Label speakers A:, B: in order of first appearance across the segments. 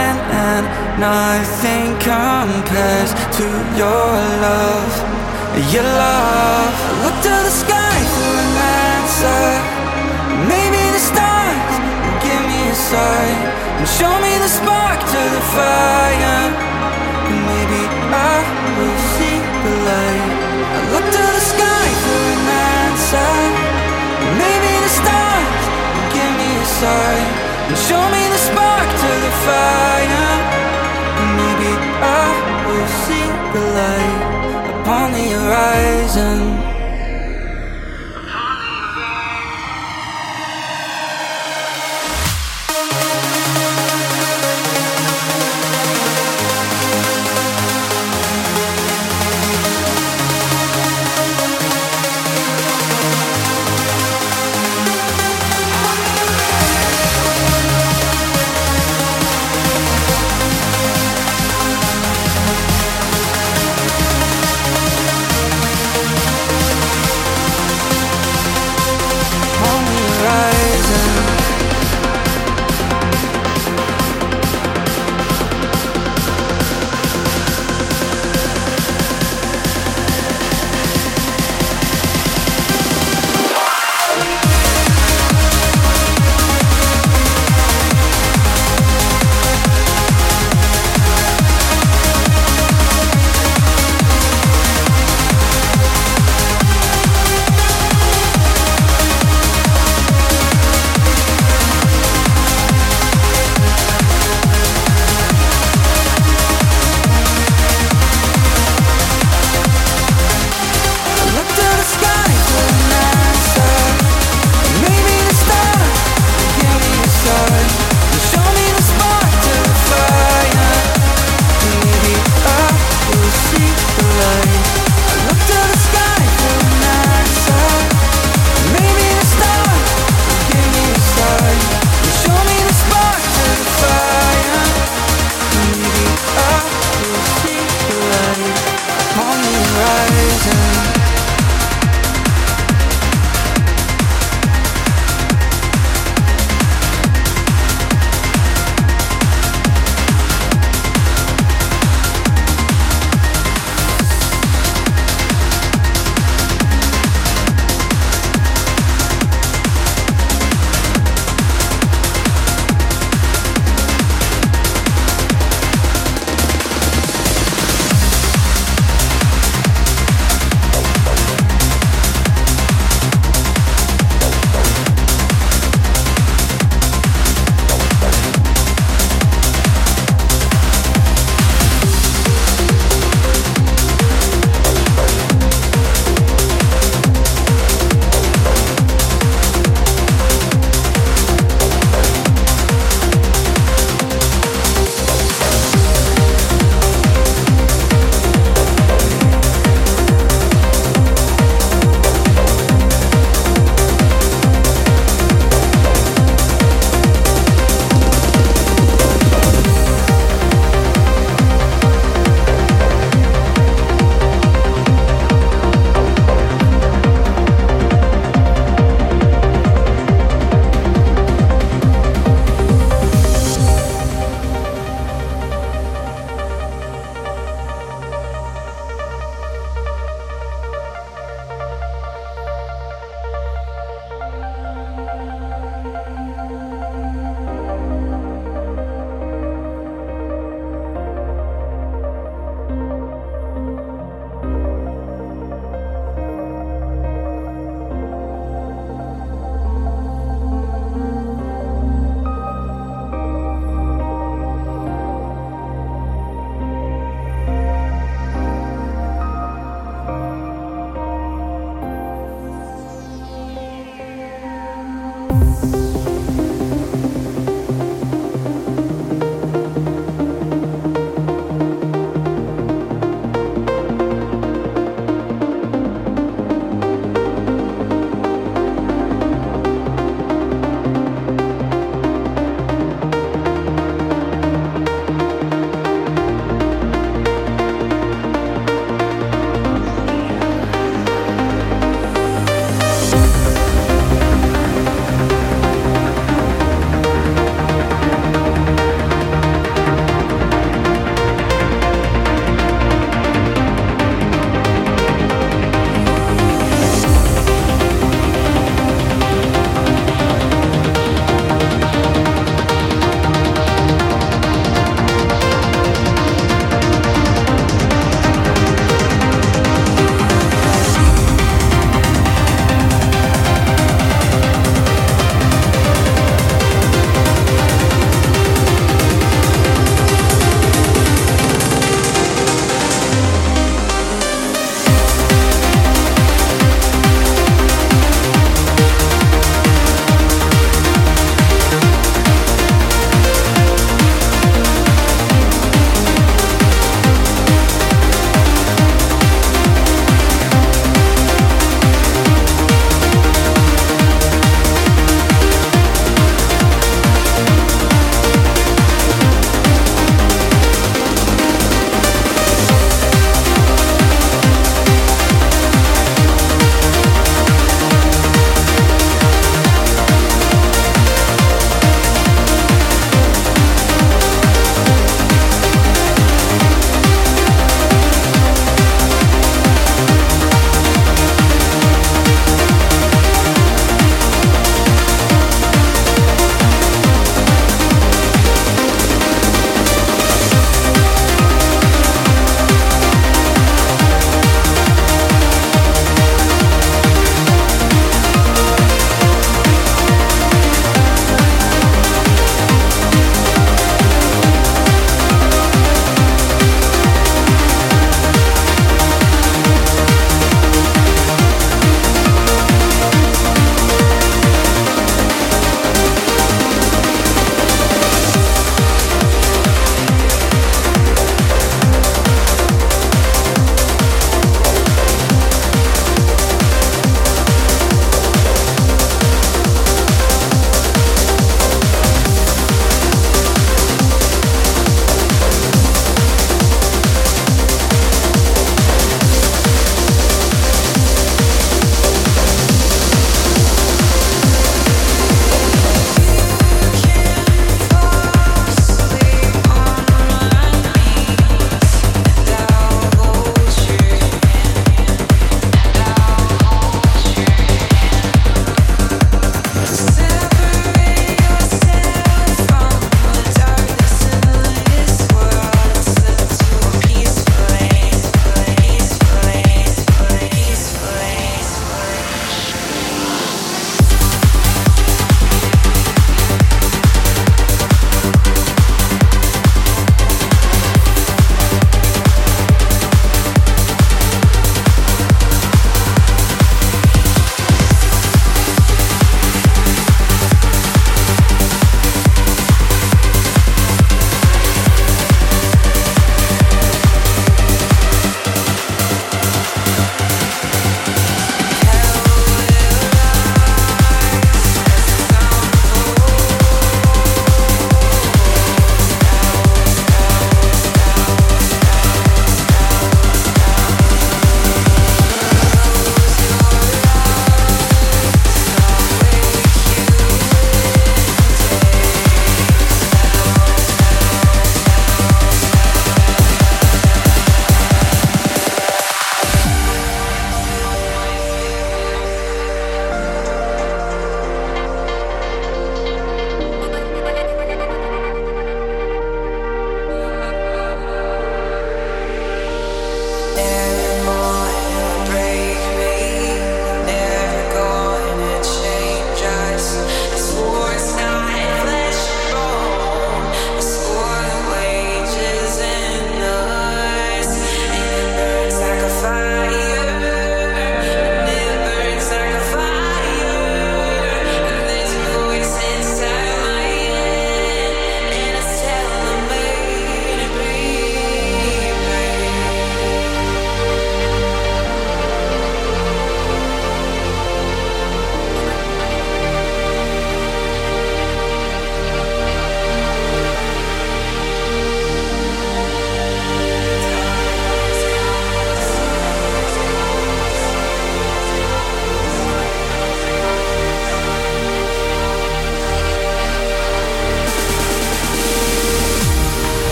A: and nothing compares to your love Your love. I Look to the sky for an answer? Maybe the stars will give me a sign And show me the spark to the fire. And maybe I will see the light. I look to the sky for an answer? Maybe the stars will give me a sign and show me the spark to the fire. Maybe I will see the light upon the horizon.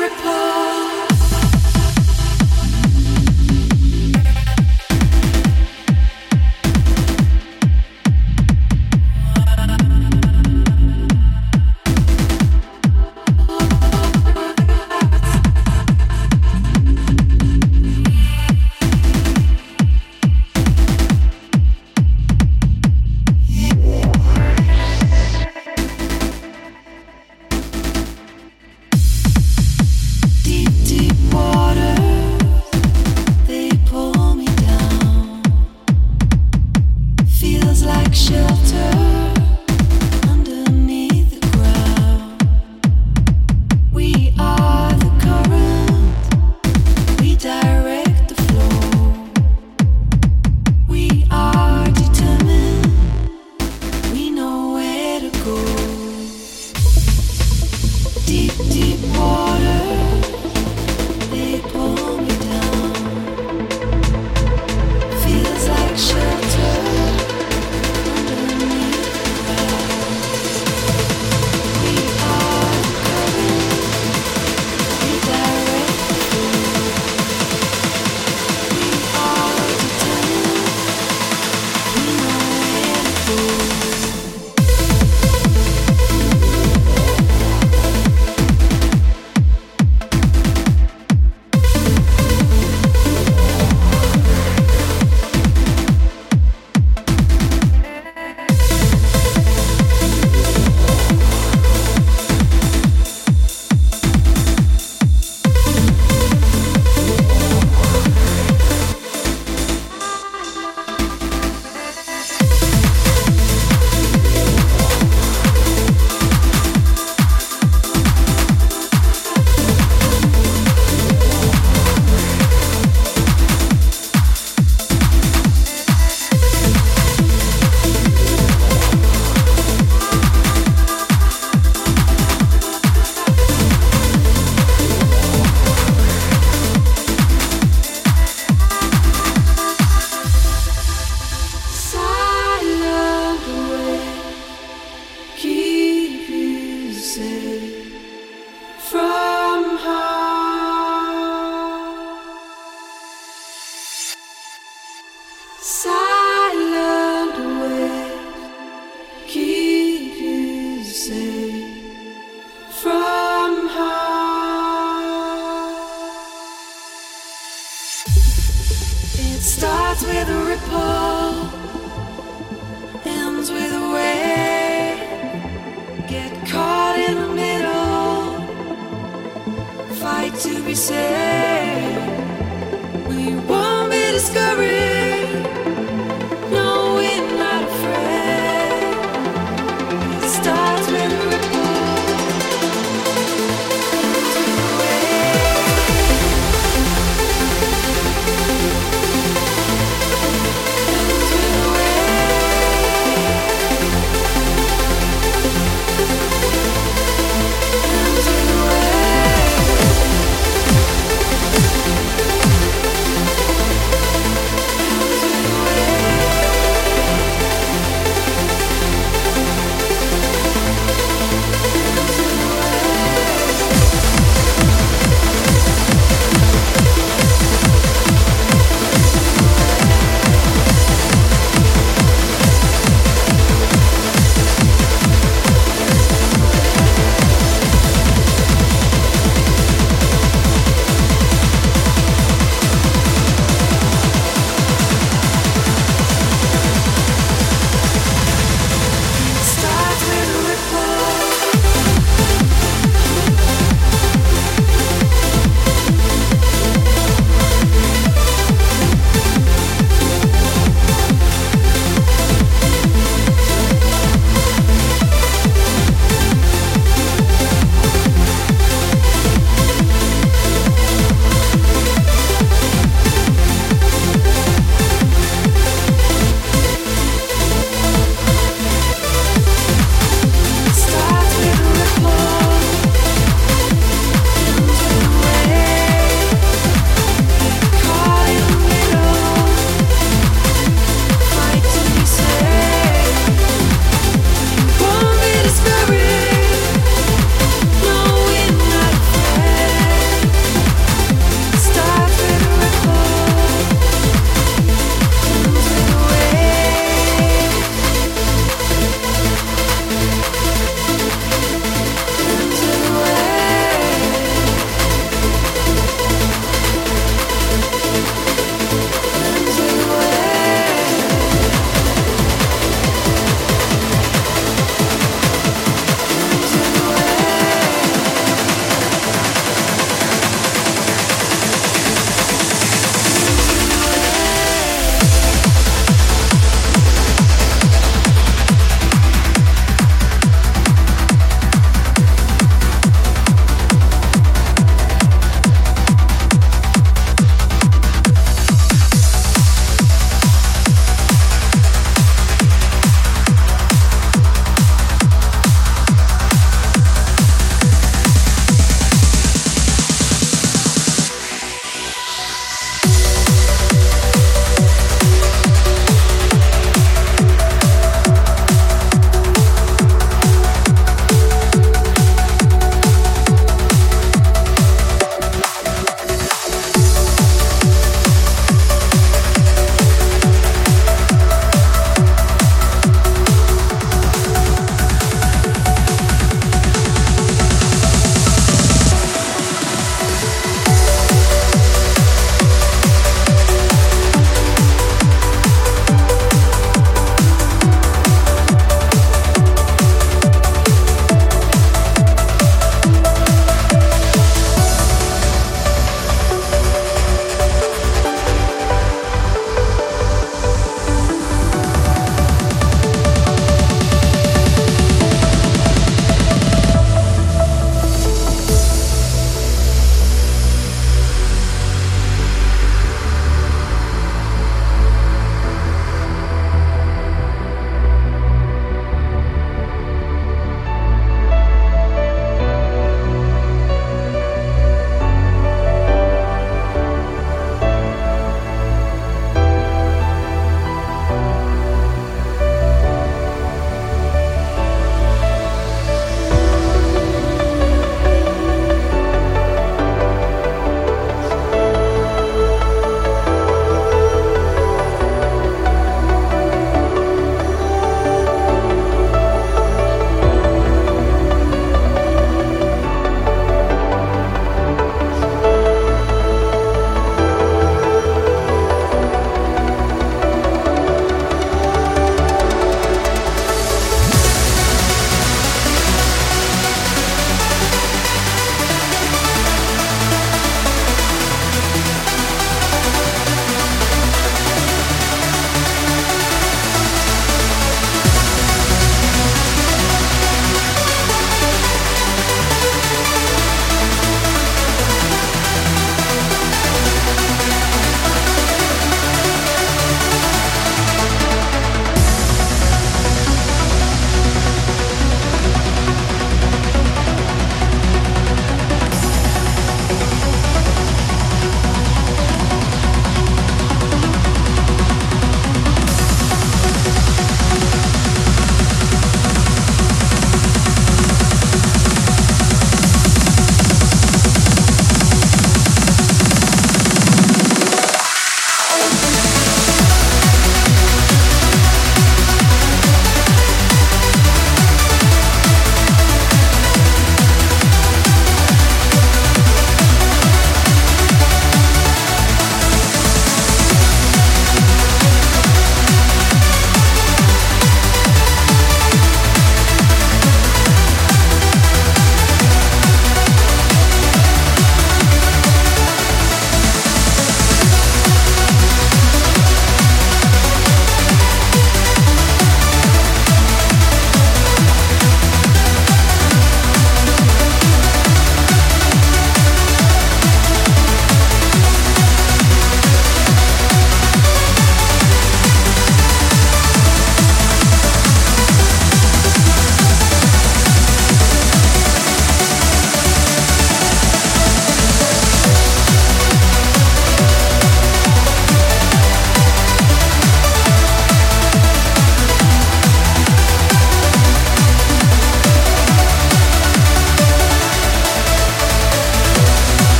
B: reply.